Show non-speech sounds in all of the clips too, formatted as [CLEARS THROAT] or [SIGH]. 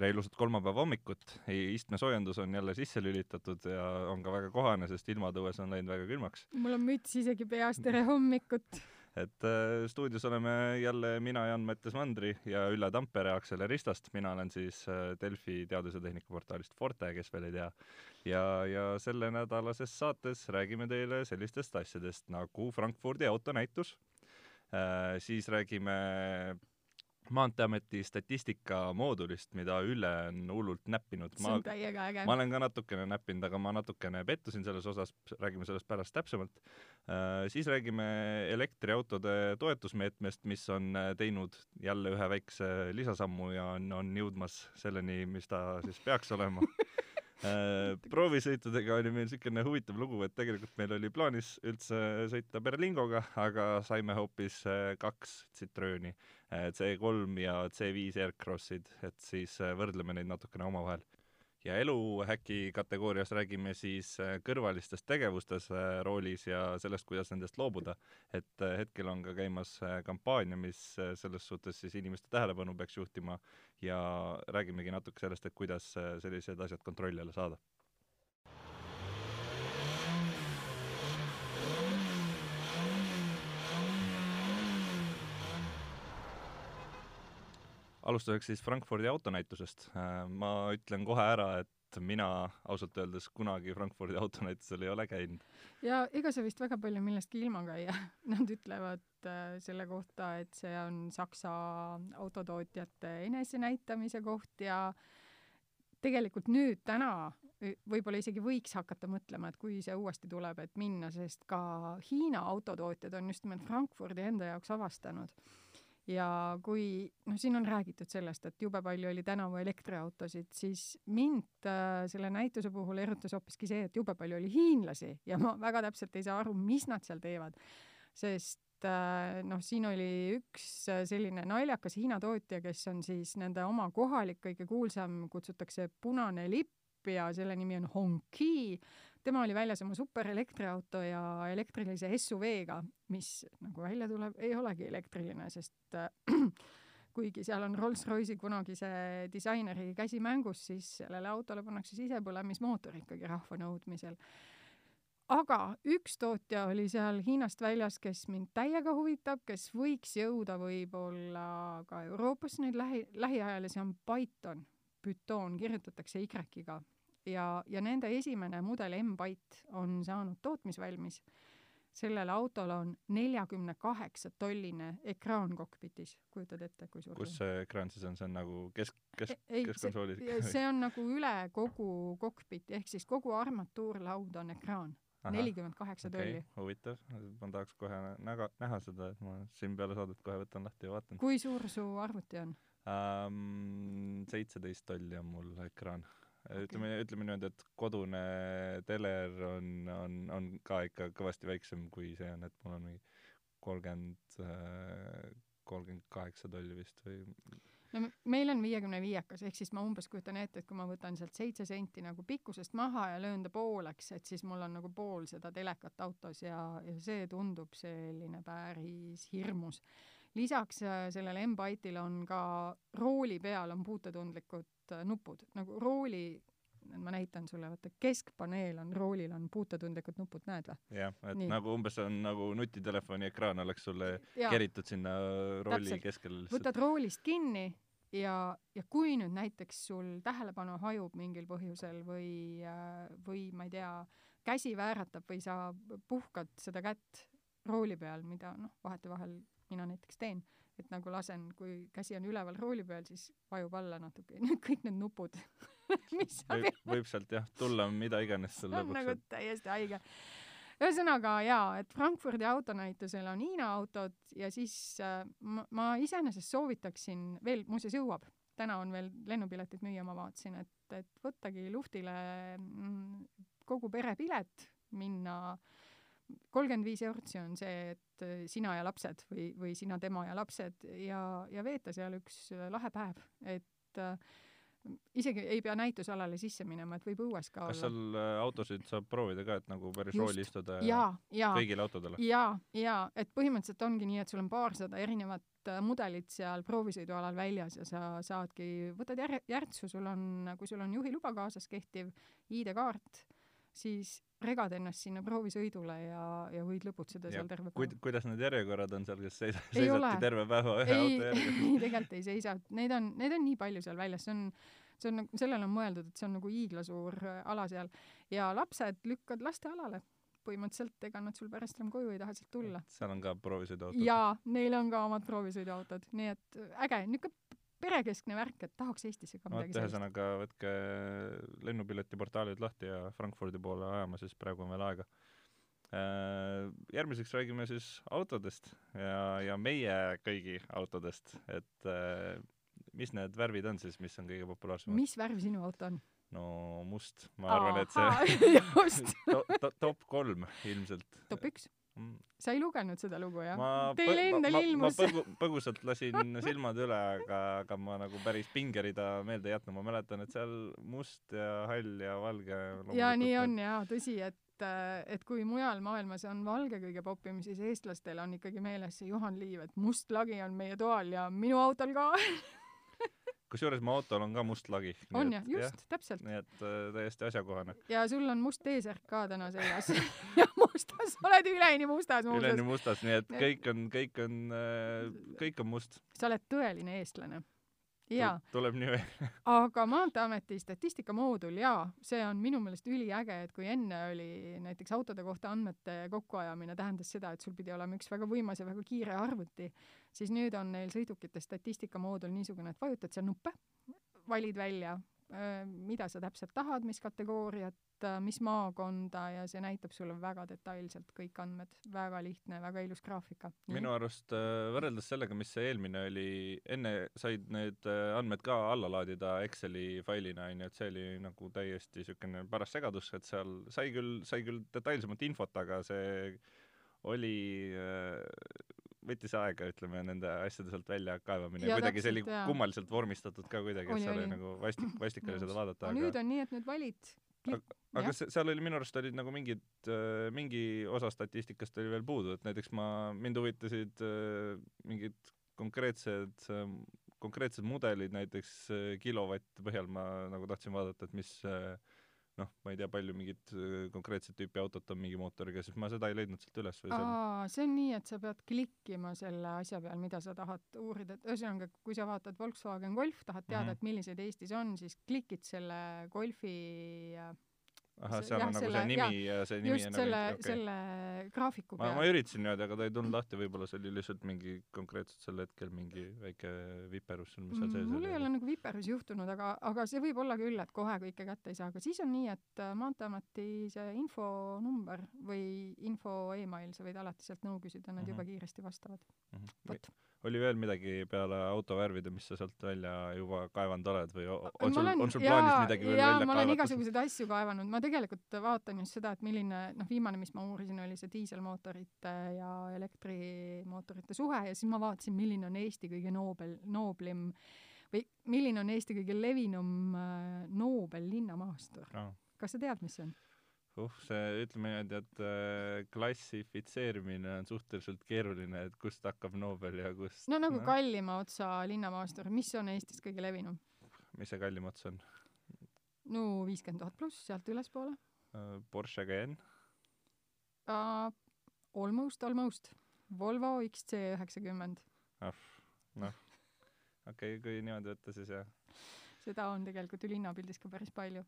tere ilusat kolmapäeva hommikut, istmesoojendus on jälle sisse lülitatud ja on ka väga kohane, sest ilmad õues on läinud väga külmaks. mul on müts isegi peas, tere hommikut! [LAUGHS] et äh, stuudios oleme jälle mina, Jan-Mattias Mandri ja Ülle Tampere Aksel Ristast, mina olen siis äh, Delfi teadus- ja tehnikaportaalist Forte, kes veel ei tea. ja, ja sellenädalases saates räägime teile sellistest asjadest nagu Frankfurdi autonäitus äh,, siis räägime Maanteeameti statistika moodulist, mida Ülle on hullult näppinud. see on täiega äge. ma olen ka natukene näppinud, aga ma natukene pettusin selles osas, räägime sellest pärast täpsemalt äh,. siis räägime elektriautode toetusmeetmest, mis on äh, teinud jälle ühe väikse lisasammu ja on, on jõudmas selleni, mis ta siis peaks olema [LAUGHS] Äh, proovisõitudega oli meil niisugune huvitav lugu, et tegelikult meil oli plaanis üldse sõita Berlingoga, aga saime hoopis äh, kaks äh, C3 ja C5 Aircrossid, et siis võrdleme neid natukene omavahel ja eluhäki kategoorias räägime siis äh, kõrvalistest tegevustes äh, roolis ja sellest, kuidas nendest loobuda. et äh, hetkel on ka käimas kampaania, mis selles suhtes siis inimeste tähelepanu peaks juhtima ja räägimegi natuke sellest, et kuidas sellised asjad kontrolli alla saada alustuseks siis Frankfurdi autonäitusest. Äh, ma ütlen kohe ära, et mina ausalt öeldes kunagi Frankfurdi autonäitusel ei ole käinud. ja ega sa vist väga palju millestki ilma käia. [LAUGHS] Nad ütlevad äh, selle kohta, et see on Saksa autotootjate enesenäitamise koht ja tegelikult nüüd täna võib-olla isegi võiks hakata mõtlema, et kui see uuesti tuleb, et minna, sest ka Hiina autotootjad on just nimelt Frankfurdi enda jaoks avastanud ja kui noh, siin on räägitud sellest, et jube palju oli tänavu elektriautosid, siis mind äh, selle näituse puhul erutas hoopiski see, et jube palju oli hiinlasi ja ma väga täpselt ei saa aru, mis nad seal teevad. sest äh, noh, siin oli üks äh, selline naljakas Hiina tootja, kes on siis nende oma kohalik kõige kuulsam, kutsutakse Punane lipp ja selle nimi on Hongqi tema oli väljas oma superelektriauto ja elektrilise SUV-ga, mis nagu välja tuleb, ei olegi elektriline, sest äh, [CLEARS THROAT] kuigi seal on Rolls-Royce'i kunagise disaineri käsi mängus, siis sellele autole pannakse sisepõlemismootor ikkagi rahva nõudmisel. aga üks tootja oli seal Hiinast väljas, kes mind täiega huvitab, kes võiks jõuda võib-olla ka Euroopasse nüüd lähi, lähiajal ja see on Python. Python kirjutatakse Y-ga ja, ja nende esimene mudel M-Byte on saanud tootmisvalmis. sellel autol on neljakümne kaheksa tolline ekraan kokpitis, kujutad ette, kui suur kus see ekraan siis on, see on nagu kesk, kesk, keskkonsoolis? see on nagu üle kogu kokpiti, ehk siis kogu armatuurlaud on ekraan nelikümmend kaheksa tolli. huvitav, ma tahaks kohe näga, näha seda, et ma siin peale saadet kohe võtan lahti ja vaatan. kui suur su arvuti on um,? seitseteist tolli on mul ekraan okay.. ütleme, ütleme niimoodi, et kodune teler on, on, on ka ikka kõvasti väiksem kui see on, et mul on mingi kolmkümmend, äh, kolmkümmend kaheksa tolli vist või no meil on viiekümne viiekas, ehk siis ma umbes kujutan ette, et kui ma võtan sealt seitse senti nagu pikkusest maha ja löön ta pooleks, et siis mul on nagu pool seda telekat autos ja, ja see tundub selline päris hirmus. lisaks äh, sellele M-Byte'ile on ka rooli peal on puutetundlikud äh, nupud, nagu rooli ma näitan sulle, vaata keskpaneel on, roolil on puutetundlikud nupud, näed või? jah, et Nii. nagu umbes on nagu nutitelefoni ekraan oleks sulle ja. keritud sinna rooli Täpselt. keskele lihtsalt. võtad roolist kinni ja, ja kui nüüd näiteks sul tähelepanu hajub mingil põhjusel või, äh, või ma ei tea, käsi vääratab või sa puhkad seda kätt rooli peal, mida noh, vahetevahel mina näiteks teen, et nagu lasen, kui käsi on üleval rooli peal, siis vajub alla natuke, [LAUGHS] kõik need nupud [LAUGHS] mis seal võib, võib sealt jah tulla mida iganes sul lõpuks. nagu täiesti haige. ühesõnaga jaa, et Frankfurdi autonäitusel on Hiina autod ja siis äh, ma, ma iseenesest soovitaksin veel, muuseas jõuab, täna on veel lennupiletid müüa, ma vaatasin, et, et võttagi luhtile mm, kogu perepilet, minna äh, kolmkümmend viis eurtsi on see, et äh, sina ja lapsed või, või sina, tema ja lapsed ja, ja veeta seal üks äh, lahe päev, et äh, isegi ei pea näitusalale sisse minema, et võib õues ka kas olla. seal äh, autosid saab proovida ka, et nagu päris Just. rooli istuda jaa, jaa, kõigile autodele? jaa, jaa, et põhimõtteliselt ongi nii, et sul on paarsada erinevat mudelit seal proovisõidualal väljas ja sa saadki, võtad jär-, järtsu, sul on, kui sul on juhiluba kaasas, kehtiv ID-kaart, siis regad ennast sinna proovisõidule ja, ja võid lõbutseda Ja seal terve kuid- päeva. kuidas need järjekorrad on seal, kes seisa- Ei ole. seisati terve päeva ühe ei, auto järgi? [LAUGHS] ei tegelikult ei seisa, neid on, neid on nii palju seal väljas, see on, see on, nagu- sellele on mõeldud, et see on nagu hiiglasuur äh, ala seal ja lapsed lükkad lastealale põhimõtteliselt, ega nad sul pärast enam koju ei taha sealt tulla. seal on ka proovisõiduautod? jaa, neil on ka omad proovisõiduautod, nii et äh, äge, niisugune perekeskne värk, et tahaks Eestisse ka midagi vot, ühesõnaga võtke lennupiletiportaalid lahti ja Frankfurdi poole ajama, siis praegu on veel aega. Järgmiseks räägime siis autodest ja, ja meie kõigi autodest, et äh, mis need värvid on siis, mis on kõige populaarsemad? mis värv sinu auto on? no must, ma arvan, et see see [LAUGHS] just [LAUGHS] to, to, top kolm ilmselt. top üks sa ei lugenud seda lugu jah? Teil endal ma, ma, ilmus. põgu, põgusalt lasin [LAUGHS] silmad üle, aga, aga ma nagu päris pingerida meelde ei jätnud, ma mäletan, et seal must ja hall ja valge ja nii on jaa tõsi et äh, et kui mujal maailmas on valge kõige popim siis eestlastel on ikkagi meeles see Juhan Liiv et must lagi on meie toal ja minu autol ka [LAUGHS] kusjuures mu autol on ka must lagi. on jah just täpselt nii et äh, täiesti asjakohane. ja sul on must T-särk ka täna seljas [LAUGHS] ja mustas oled üleni mustas üleni muuseas mustas, nii et kõik on, kõik on, kõik on must. sa oled tõeline eestlane jaa tuleb nii välja. [LAUGHS] aga Maanteeameti statistikamoodul jaa, see on minu meelest üliäge, et kui enne oli näiteks autode kohta andmete kokkuajamine tähendas seda, et sul pidi olema üks väga võimas ja väga kiire arvuti, siis nüüd on neil sõidukite statistikamoodul niisugune, et vajutad seal nuppe, valid välja, mida sa täpselt tahad, mis kategooriat, mis maakonda ja see näitab sulle väga detailselt kõik andmed. väga lihtne, väga ilus graafika. minu arust äh, võrreldes sellega, mis see eelmine oli, enne said need äh, andmed ka alla laadida Exceli failina, onju, et see oli nagu täiesti niisugune paras segadus, et seal sai küll, sai küll detailsemat infot, aga see oli võttis aega, ütleme, nende asjade sealt välja kaevamine ja kuidagi see oli jaa. kummaliselt vormistatud ka kuidagi, et see oli nagu vastik, vastik oli seda vaadata, aga nüüd on nii, et nüüd valid klik- aga jah. seal oli minu arust olid nagu mingid, mingi osa statistikast oli veel puudu, et näiteks ma, mind huvitasid äh, mingid konkreetsed, konkreetsed mudelid, näiteks äh, kilovatt põhjal ma nagu tahtsin vaadata, et mis äh, noh, ma ei tea, palju mingit äh, konkreetset tüüpi autot on mingi mootoriga, siis ma seda ei leidnud sealt üles või seal aa, see on nii, et sa pead klikkima selle asja peal, mida sa tahad uurida, et ühesõnaga, kui sa vaatad Volkswagen Golf, tahad teada mm, -hmm. et milliseid Eestis on, siis klikid selle Golfi äh, ahah, seal on nagu selle- see nimi ja see nimi just on selle nagu okay., selle graafiku ma, ma peal. üritasin niimoodi, aga ta ei tulnud lahti, võib-olla see oli lihtsalt mingi konkreetselt sel hetkel mingi väike viperus seal, mis seal sees mul ei ole oli. nagu viperus juhtunud, aga, aga see võib olla küll, et kohe kõike kätte ei saa, aga siis on nii, et äh, Maanteeameti see infonumber või info email, sa võid alati sealt nõu küsida, nad Mhm. juba kiiresti vastavad. vot. oli veel midagi peale auto värvide, mis sa sealt välja juba kaevanud oled või on sul, on sul plaanis midagi veel välja ma olen kaevata? igasuguseid asju kaevanud, ma tegelikult vaatan just seda, et milline, noh, viimane, mis ma uurisin, oli see diiselmootorite ja elektrimootorite suhe ja siis ma vaatasin, milline on Eesti kõige noobel, nooblim või milline on Eesti kõige levinum äh, noobel linnamaastur. No. kas sa tead, mis see on? uh, see, ütleme niimoodi, et äh, klassifitseerimine on suhteliselt keeruline, et kust hakkab Nobel ja kust no nagu no. kallima otsa linnamaastur, mis on Eestis kõige levinum? mis see kallim ots on no viiskümmend tuhat pluss, sealt ülespoole uh,? Porsche Cayenne? uh,. Almost, almost. Volvo XC üheksakümmend, ah, noh, okei okay,, kui niimoodi võtta, siis jah. seda on tegelikult ju linnapildis ka päris palju.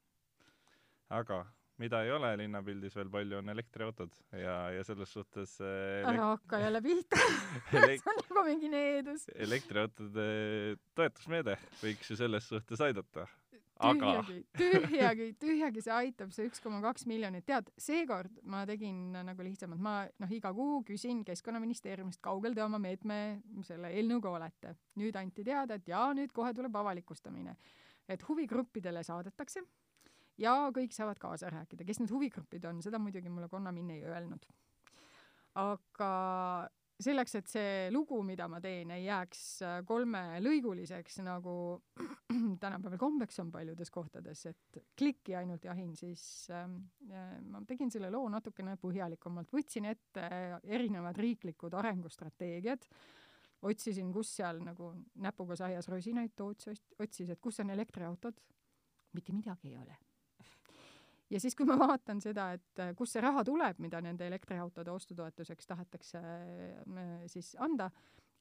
aga mida ei ole linnapildis veel palju, on elektriautod ja, ja selles suhtes äh, ära hakka jälle pihta, [LAUGHS] elek- see on nagu mingi needus. elektriautode toetusmeede võiks ju selles suhtes aidata. Aga tühjagi, tühjagi, see aitab, see üks koma kaks miljonit, tead, seekord ma tegin nagu lihtsamalt, ma noh, iga kuu küsin Keskkonnaministeeriumist, kaugel te oma meetme selle eelnõuga olete. nüüd anti teada, et jaa, nüüd kohe tuleb avalikustamine. et huvigruppidele saadetakse ja kõik saavad kaasa rääkida, kes need huvigrupid on, seda muidugi mulle Konnamin ei öelnud. aga selleks, et see lugu, mida ma teen, ei jääks äh, kolmelõiguliseks, nagu [CLEARS THROAT] tänapäeval kombeks on paljudes kohtades, et klikki ainult jahin, siis äh, ma tegin selle loo natukene põhjalikumalt, võtsin ette erinevad riiklikud arengustrateegiad, otsisin, kus seal nagu näpuga saias rosinaid toots otsis, et kus on elektriautod, mitte midagi ei ole ja siis, kui ma vaatan seda, et äh, kust see raha tuleb, mida nende elektriautode ostutoetuseks tahetakse äh, siis anda,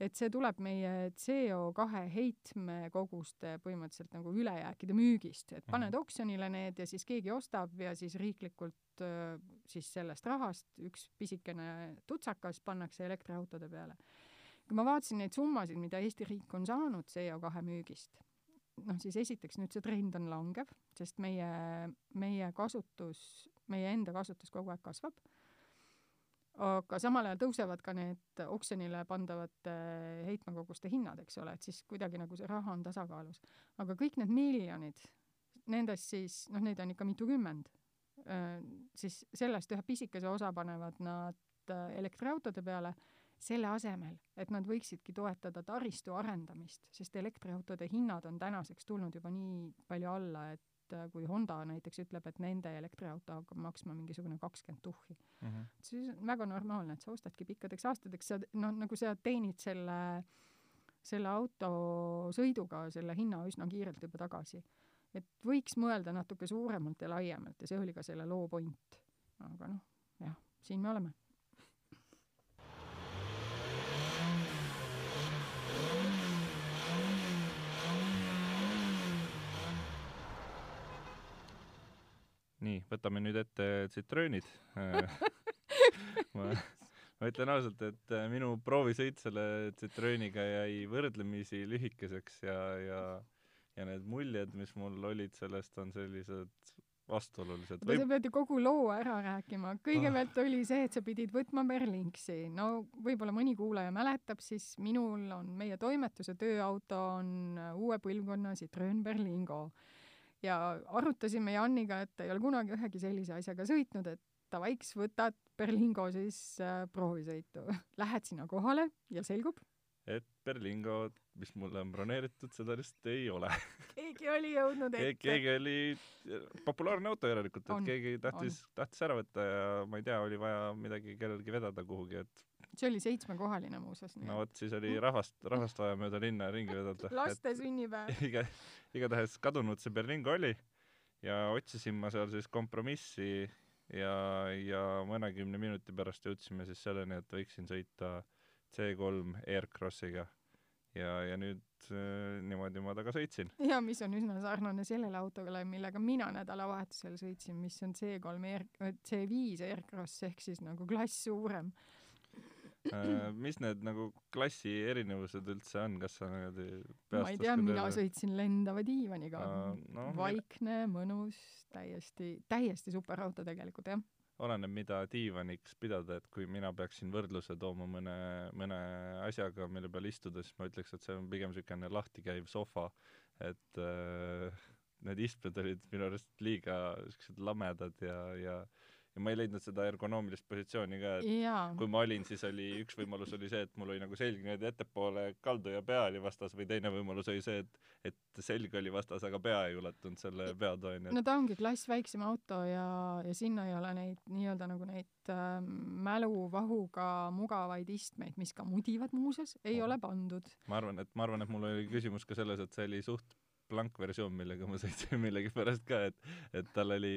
et see tuleb meie CO2 heitmekoguste põhimõtteliselt nagu ülejääkide müügist, et paned mhm. oksjonile need ja siis keegi ostab ja siis riiklikult äh, siis sellest rahast üks pisikene tutsakas pannakse elektriautode peale. kui ma vaatasin neid summasid, mida Eesti riik on saanud CO2 müügist noh, siis esiteks nüüd see trend on langev, sest meie, meie kasutus, meie enda kasutus kogu aeg kasvab. aga samal ajal tõusevad ka need oksjonile pandavate heitmekoguste hinnad, eks ole, et siis kuidagi nagu see raha on tasakaalus. aga kõik need miljonid, nendest siis, noh, neid on ikka mitukümmend, siis sellest ühe pisikese osa panevad nad elektriautode peale selle asemel, et nad võiksidki toetada taristu arendamist, sest elektriautode hinnad on tänaseks tulnud juba nii palju alla, et äh, kui Honda näiteks ütleb, et nende elektriauto hakkab maksma mingisugune kakskümmend tuhhi mm, -hmm. siis on väga normaalne, et sa ostadki pikkadeks aastateks, sa noh, nagu sa teenid selle, selle auto sõiduga selle hinna üsna kiirelt juba tagasi. et võiks mõelda natuke suuremalt ja laiemalt ja see oli ka selle loo point. aga noh, jah, siin me oleme nii, võtame nüüd ette tsitroonid ma, [LAUGHS] ma ütlen ausalt, et äh, minu proovisõit selle tsitrooniga jäi võrdlemisi lühikeseks ja, ja ja need muljed, mis mul olid sellest, on sellised vastuolulised. Võib... sa pead ju kogu loo ära rääkima. kõigepealt oh. oli see, et sa pidid võtma Berlinksi. no võib-olla mõni kuulaja mäletab, siis minul on, meie toimetuse tööauto on äh, uue põlvkonna Citroen Berlingo ja arutasime Janniga, et ei ole kunagi ühegi sellise asjaga sõitnud, et davaiks, võtad Berlingo siis äh, proovisõitu. [LAUGHS] Lähed sinna kohale ja selgub, et Berlingo, mis mulle on broneeritud, seda lihtsalt ei ole [LAUGHS] keegi oli jõudnud ette Ke. keegi oli, populaarne auto järelikult, et on, keegi tahtis, tahtis ära võtta ja ma ei tea, oli vaja midagi kellelgi vedada kuhugi, et see oli seitsmekohaline muuseas. no vot, siis oli rahvast, rahvast vaja mööda linna ringi vedada. [LAUGHS] laste sünnipäev. [LAUGHS] iga, igatahes kadunud see Berlingo oli ja otsisin ma seal siis kompromissi ja, ja mõnekümne minuti pärast jõudsime siis selleni, et võiksin sõita C3 Aircrossiga ja, ja nüüd äh, niimoodi ma temaga sõitsin. ja mis on üsna sarnane sellele autole, millega mina nädalavahetusel sõitsin, mis on C3 Air, C5 Aircross ehk siis nagu klass suurem mis need nagu klassi erinevused üldse on, kas sa niimoodi ma ei tea, mina sõitsin lendava diivaniga uh,. No, vaikne, mõnus, täiesti, täiesti super auto tegelikult, jah. oleneb, mida diivaniks pidada, et kui mina peaksin võrdluse tooma mõne, mõne asjaga, mille peal istuda, siis ma ütleks, et see on pigem niisugune lahtikäiv sohva, et äh, need istmed olid minu arust liiga niisugused lamedad ja, ja ja ma ei leidnud seda ergonoomilist positsiooni ka, et Jaa. kui ma olin, siis oli, üks võimalus oli see, et mul oli nagu selg niimoodi ettepoole kaldu ja pea oli vastas või teine võimalus oli see, et et selg oli vastas, aga pea ei ulatunud selle peatooni et.... no ta ongi klass väiksem auto ja, ja sinna ei ole neid nii-öelda nagu neid äh, mäluvahuga mugavaid istmeid, mis ka mudivad muuseas, ei oh. ole pandud. ma arvan, et ma arvan, et mul oli küsimus ka selles, et see oli suht blankversioon, millega ma sõitsin [LAUGHS] millegipärast ka, et et tal oli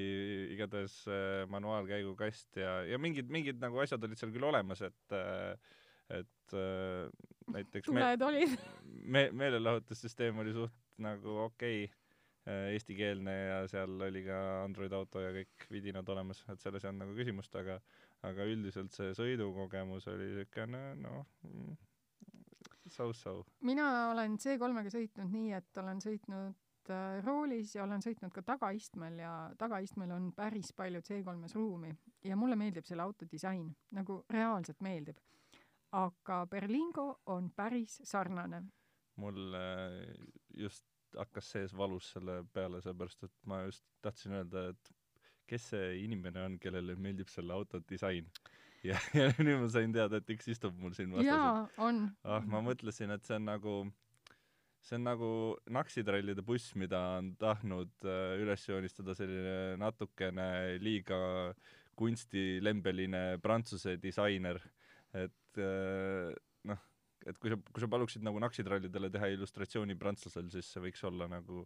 igatahes äh, manuaalkäigukast ja, ja mingid, mingid nagu asjad olid seal küll olemas, et äh, et äh, näiteks tuled me, olid. [LAUGHS] me, meelelahutussüsteem oli suht nagu okei okay, eestikeelne ja seal oli ka Android auto ja kõik vidinad olemas, et selles ei olnud nagu küsimust, aga aga üldiselt see sõidukogemus oli niisugune noh, so-so. mina olen C3-ga sõitnud nii, et olen sõitnud äh, roolis ja olen sõitnud ka tagaistmel ja tagaistmel on päris palju C3-s ruumi ja mulle meeldib selle auto disain, nagu reaalselt meeldib. aga Berlingo on päris sarnane. mul äh, just hakkas sees valus selle peale, sellepärast et ma just tahtsin öelda, et kes see inimene on, kellele meeldib selle auto disain ja, [LAUGHS] ja nüüd ma sain teada, et üks istub mul siin vastas, jaa, on. ah, ma mõtlesin, et see on nagu see on nagu naksitrallide buss, mida on tahtnud äh, üles joonistada selline natukene liiga kunstilembeline prantsuse disainer, et äh, noh, et kui sa, kui sa paluksid nagu naksitrallidele teha illustratsiooni prantslasel, siis see võiks olla nagu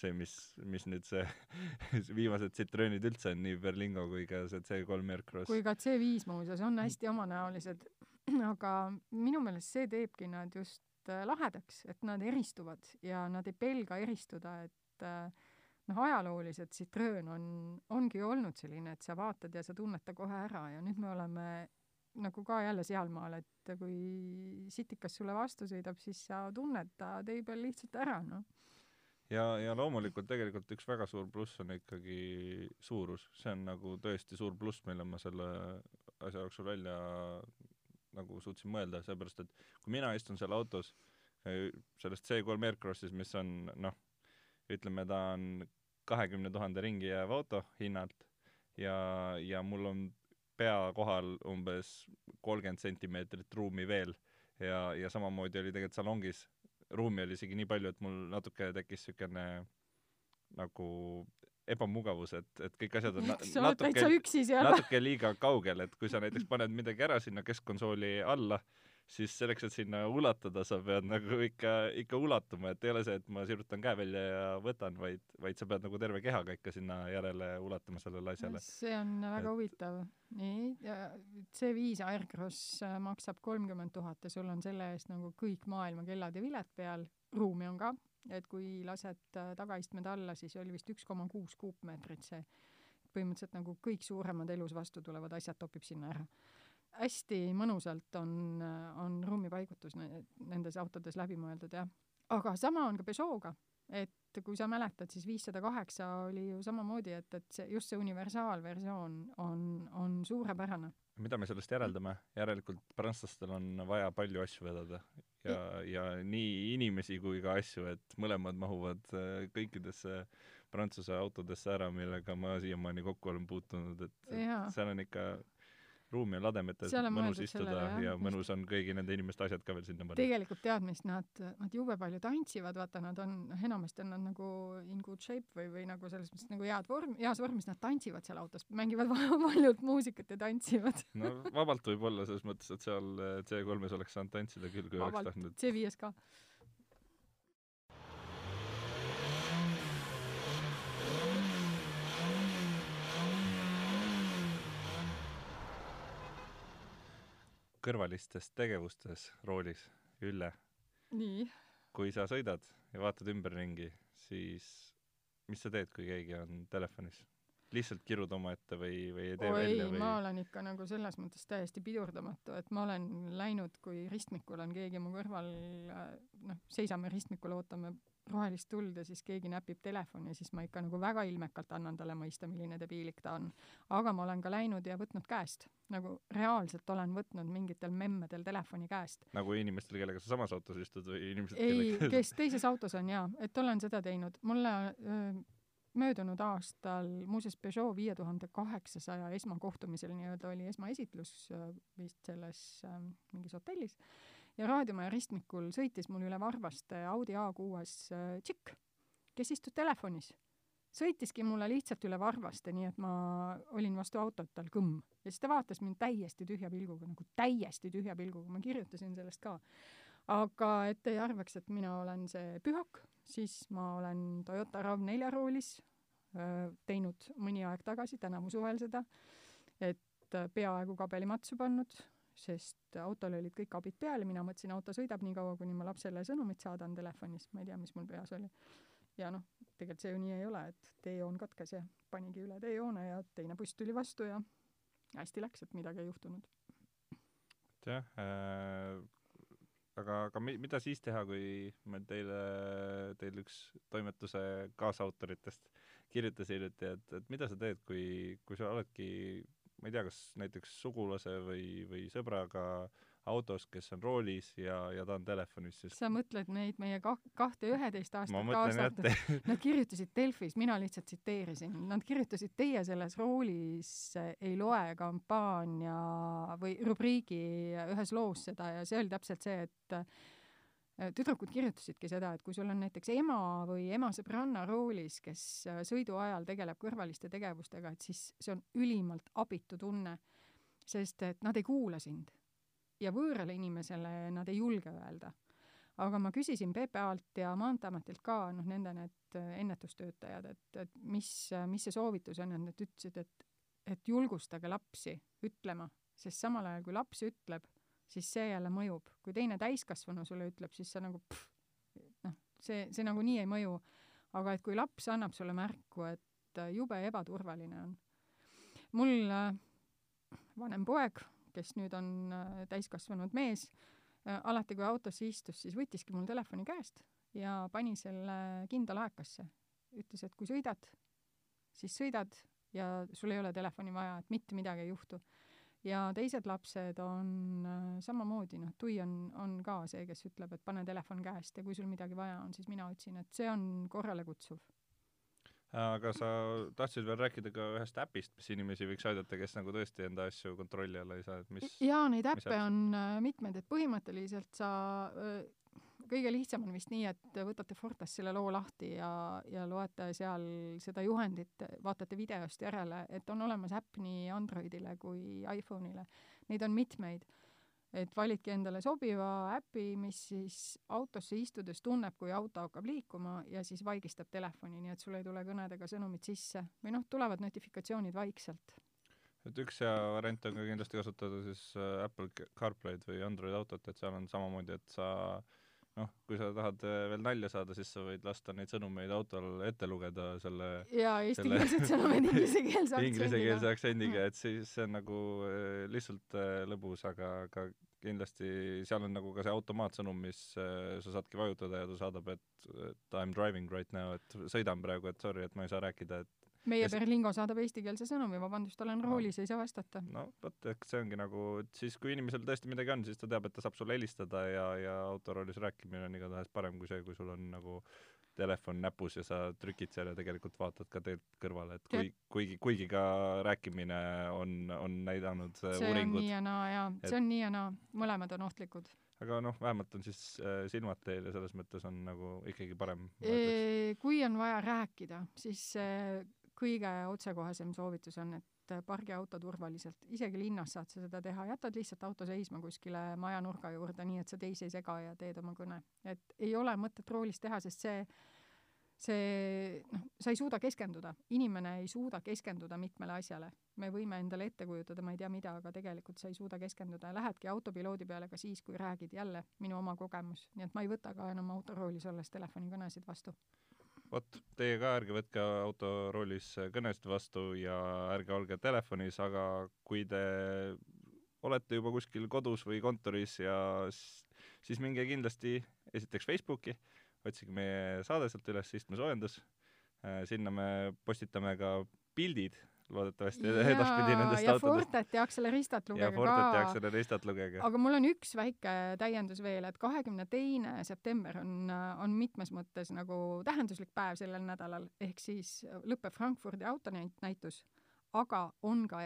see, mis, mis nüüd see [LAUGHS] viimased Citroenid üldse on, nii Berlingo kui ka see C3 Aircross. kui ka C5 muuseas on hästi omanäolised, [CLEARS THROAT] aga minu meelest see teebki nad just äh, lahedaks, et nad eristuvad ja nad ei pelga eristuda, et äh, noh, ajalooliselt Citroen on, ongi olnud selline, et sa vaatad ja sa tunned ta kohe ära ja nüüd me oleme nagu ka jälle sealmaal, et kui sitikas sulle vastu sõidab, siis sa tunned ta tee peal lihtsalt ära, noh. ja, ja loomulikult tegelikult üks väga suur pluss on ikkagi suurus, see on nagu tõesti suur pluss, mille ma selle asja jooksul välja nagu suutsin mõelda, sellepärast et kui mina istun seal autos, sellest C3 Aircrossis, mis on noh, ütleme ta on kahekümne tuhande ringi jääv auto hinnalt ja, ja mul on pea kohal umbes kolmkümmend sentimeetrit ruumi veel ja, ja samamoodi oli tegelikult salongis ruumi oli isegi nii palju, et mul natuke tekkis siukene nagu ebamugavus, et, et kõik asjad on täitsa natuke, natuke liiga kaugel, et kui sa näiteks paned midagi ära sinna keskkonsooli alla, siis selleks, et sinna ulatada, sa pead nagu ikka, ikka ulatuma, et ei ole see, et ma sirutan käe välja ja võtan, vaid, vaid sa pead nagu terve kehaga ikka sinna järele ulatama sellele asjale. see on väga Et- huvitav. nii, C5 Aircross äh, maksab kolmkümmend tuhat ja sul on selle eest nagu kõik maailma kellad ja viled peal, ruumi on ka, et kui lased äh, tagaistmed alla, siis oli vist üks koma kuus kuupmeetrit see. põhimõtteliselt nagu kõik suuremad elus vastu tulevad asjad topib sinna ära. Hästi mõnusalt on, on ruumipaigutus ne- nendes autodes läbi mõeldud jah. aga sama on ka Peugeot'ga, et kui sa mäletad, siis viissada kaheksa oli ju samamoodi, et, et see just see universaalversioon on, on suurepärane. mida me sellest järeldame? järelikult prantslastel on vaja palju asju vedada ja, ja nii inimesi kui ka asju, et mõlemad mahuvad äh, kõikidesse Prantsuse autodesse ära, millega ma siiamaani kokku olen puutunud, et seal on ikka ruumi on lademetes mõnus istuda sellele, ja mõnus on kõigi nende inimeste asjad ka veel sinna panna. tegelikult tead, mis nad, nad jube palju tantsivad, vaata nad on, noh enamasti on nad nagu in good shape või, või nagu selles mõttes nagu head vorm, heas vormis, nad tantsivad seal autos, mängivad [LAUGHS] valjult muusikat ja tantsivad. [LAUGHS] no vabalt võib olla selles mõttes, et seal äh, C3-s oleks saanud tantsida küll, kui oleks vabalt, tahtnud. C5-s ka. Kõrvalistes tegevustes roolis, Ülle, nii, kui sa sõidad ja vaatad ümberringi, siis mis sa teed, kui keegi on telefonis? Lihtsalt kirud omaette või, või ei tee oi välja, või ma olen ikka nagu selles mõttes täiesti pidurdamatu, et ma olen läinud, kui ristmikul on keegi mu kõrval, noh, seisame ristmikul, ootame rohelist tuld ja siis keegi näpib telefoni ja siis ma ikka nagu väga ilmekalt annan talle mõista, milline debiilik ta on. aga ma olen ka läinud ja võtnud käest, nagu reaalselt olen võtnud mingitel memmedel telefoni käest. nagu inimestel, kellega sa samas autos istud või inimesed, ei, kellega kes teises autos on jaa, et olen seda teinud, mulle öö, möödunud aastal muuseas Peugeot viie tuhande kaheksasaja esmakohtumisel nii-öelda oli esmaesitlus öö, vist selles öö, mingis hotellis ja raadiomaja ristmikul sõitis mul üle Varvaste Audi A6-s öö, tšikk, kes istus telefonis. sõitiski mulle lihtsalt üle Varvaste, nii et ma olin vastu autot tal kõmm. Ja siis ta vaatas mind täiesti tühja pilguga, nagu täiesti tühja pilguga, ma kirjutasin sellest ka aga et ei arvaks, et mina olen see pühak, siis ma olen Toyota RAV4 roolis öö, teinud mõni aeg tagasi, tänavu suvel seda, et öö, peaaegu kabelimatsu pannud, sest autol olid kõik abid peal ja mina mõtlesin, auto sõidab nii kaua, kuni ma lapsele sõnumit saadan telefonis, ma ei tea, mis mul peas oli. ja noh, tegelikult see ju nii ei ole, et teejoon katkes ja panigi üle teejoone ja teine buss tuli vastu ja hästi läks, et midagi ei juhtunud. jah äh,, aga, aga mi-, mida siis teha, kui me teile, teil üks toimetuse kaasautoritest kirjutas hiljuti, et, et mida sa teed, kui, kui sa oledki ma ei tea, kas näiteks sugulase või, või sõbraga autos, kes on roolis ja, ja ta on telefonis, sest sa mõtled neid meie kah-, kahte üheteist aastat kaasatud, [LAUGHS] nad kirjutasid Delfis, mina lihtsalt tsiteerisin, nad kirjutasid Teie selles roolis ei loe kampaania või rubriigi ühes loos seda ja see oli täpselt see, et äh, tüdrukud kirjutasidki seda, et kui sul on näiteks ema või ema sõbranna roolis, kes äh, sõidu ajal tegeleb kõrvaliste tegevustega, et siis see on ülimalt abitu tunne, sest et nad ei kuula sind ja võõrale inimesele nad ei julge öelda aga ma küsisin PPA-lt ja Maanteeametilt ka, noh, nende need ennetustöötajad, et, et mis, mis see soovitus on ja nad ütlesid, et, et julgustage lapsi ütlema, sest samal ajal, kui laps ütleb, siis see jälle mõjub. kui teine täiskasvanu sulle ütleb, siis sa nagu pff, noh, see, see nagunii ei mõju. aga et kui laps annab sulle märku, et jube ebaturvaline on. mul äh, vanem poeg, kes nüüd on äh, täiskasvanud mees, Äh, alati kui autosse istus, siis võttiski mul telefoni käest ja pani selle kinda laekasse. ütles, et kui sõidad, siis sõidad ja sul ei ole telefoni vaja, et mitte midagi ei juhtu. ja teised lapsed on äh, samamoodi, noh, Tui on, on ka see, kes ütleb, et pane telefon käest ja kui sul midagi vaja on, siis mina otsin, et see on korralekutsuv. Aga sa tahtsid veel rääkida ka ühest äpist, mis inimesi võiks aidata, kes nagu tõesti enda asju kontrolli alla ei saa, et mis jaa, neid äppe on äh, mitmeid, et põhimõtteliselt sa äh, kõige lihtsam on vist nii, et võtate Fortas selle loo lahti ja, ja loete seal seda juhendit, vaatate videost järele, et on olemas äpp nii Androidile kui iPhone'ile. Neid on mitmeid. Et validki endale sobiva äpi, mis siis autosse istudes tunneb, kui auto hakkab liikuma ja siis vaigistab telefoni, nii et sul ei tule kõnedega sõnumid sisse või noh, tulevad notifikatsioonid vaikselt. et üks hea variant on ka kindlasti kasutada siis äh, Apple Ca- CarPlay'd või Android autot, et seal on samamoodi, et sa noh, kui sa tahad äh, veel nalja saada, siis sa võid lasta neid sõnumeid autol ette lugeda selle ja eestikeelsed sõnumid [LAUGHS] inglisekeelse inglisekeelse aktsendiga, et siis see on nagu äh, lihtsalt lõbus, aga, aga kindlasti seal on nagu ka see automaatsõnum, mis äh, sa saadki vajutada ja ta saadab, et et I m driving right now, et sõidan praegu, et sorry, et ma ei saa rääkida, et meie see- Berlingo saadab eestikeelse sõnumi, vabandust, olen roolis, ei saa vastata. no vot, eks see ongi nagu, et siis kui inimesel tõesti midagi on, siis ta teab, et ta saab sulle helistada ja, ja autoroolis rääkimine on igatahes parem kui see, kui sul on nagu telefon näpus ja sa trükid seal ja tegelikult vaatad ka teelt kõrvale, et kui, kuigi, kuigi ka rääkimine on, on näidanud äh, see on uuringud nii, ja naa jaa, see on nii ja naa, mõlemad on ohtlikud. aga noh, vähemalt on siis äh, silmad teel ja selles mõttes on nagu ikkagi parem. kui on vaja rääkida, siis see kõige otsekohesem soovitus on, et pargi auto turvaliselt, isegi linnas saad sa seda teha, jätad lihtsalt auto seisma kuskile maja nurga juurde, nii et sa teisi ei sega ja teed oma kõne. et ei ole mõtet roolis teha, sest see see noh, sa ei suuda keskenduda, inimene ei suuda keskenduda mitmele asjale. me võime endale ette kujutada, ma ei tea mida, aga tegelikult sa ei suuda keskenduda ja lähedki autopiloodi peale ka siis, kui räägid jälle, minu oma kogemus, nii et ma ei võta ka enam autoroolis olles telefonikõnesid vastu. vot, teie ka ärge võtke autoroolis kõnesid vastu ja ärge olge telefonis, aga kui te olete juba kuskil kodus või kontoris ja siis minge kindlasti esiteks Facebooki, otsige meie saade sealt üles, Istmesoojendus. sinna me postitame ka pildid loodetavasti edaspidi nendest ja autodest Fortet ja Acceleristat ja lugege Fortet ja ka. Acceleristat lugege. aga mul on üks väike täiendus veel, et kahekümne teine september on, on mitmes mõttes nagu tähenduslik päev sellel nädalal, ehk siis lõpeb Frankfurdi autonäitus, aga on ka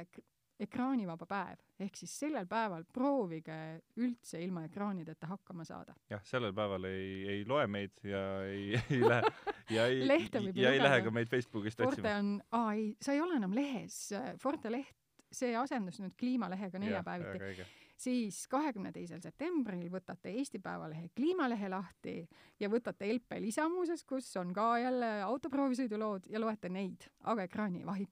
ekraanivaba päev, ehk siis sellel päeval proovige üldse ilma ekraanideta hakkama saada. jah, sellel päeval ei, ei loe meid ja ei, ei lähe ja ei ja ei lugeda. lähe ka meid Facebookist Forte otsima. on, aa ei, sa ei ole enam lehes, Forte leht, see asendus nüüd Kliimalehega neljapäeviti. siis kahekümne teisel septembril võtate Eesti Päevalehe kliimalehe lahti ja võtate LP lisa muuseas, kus on ka jälle autoproovisõidulood ja loete neid, aga ekraani ei vahi,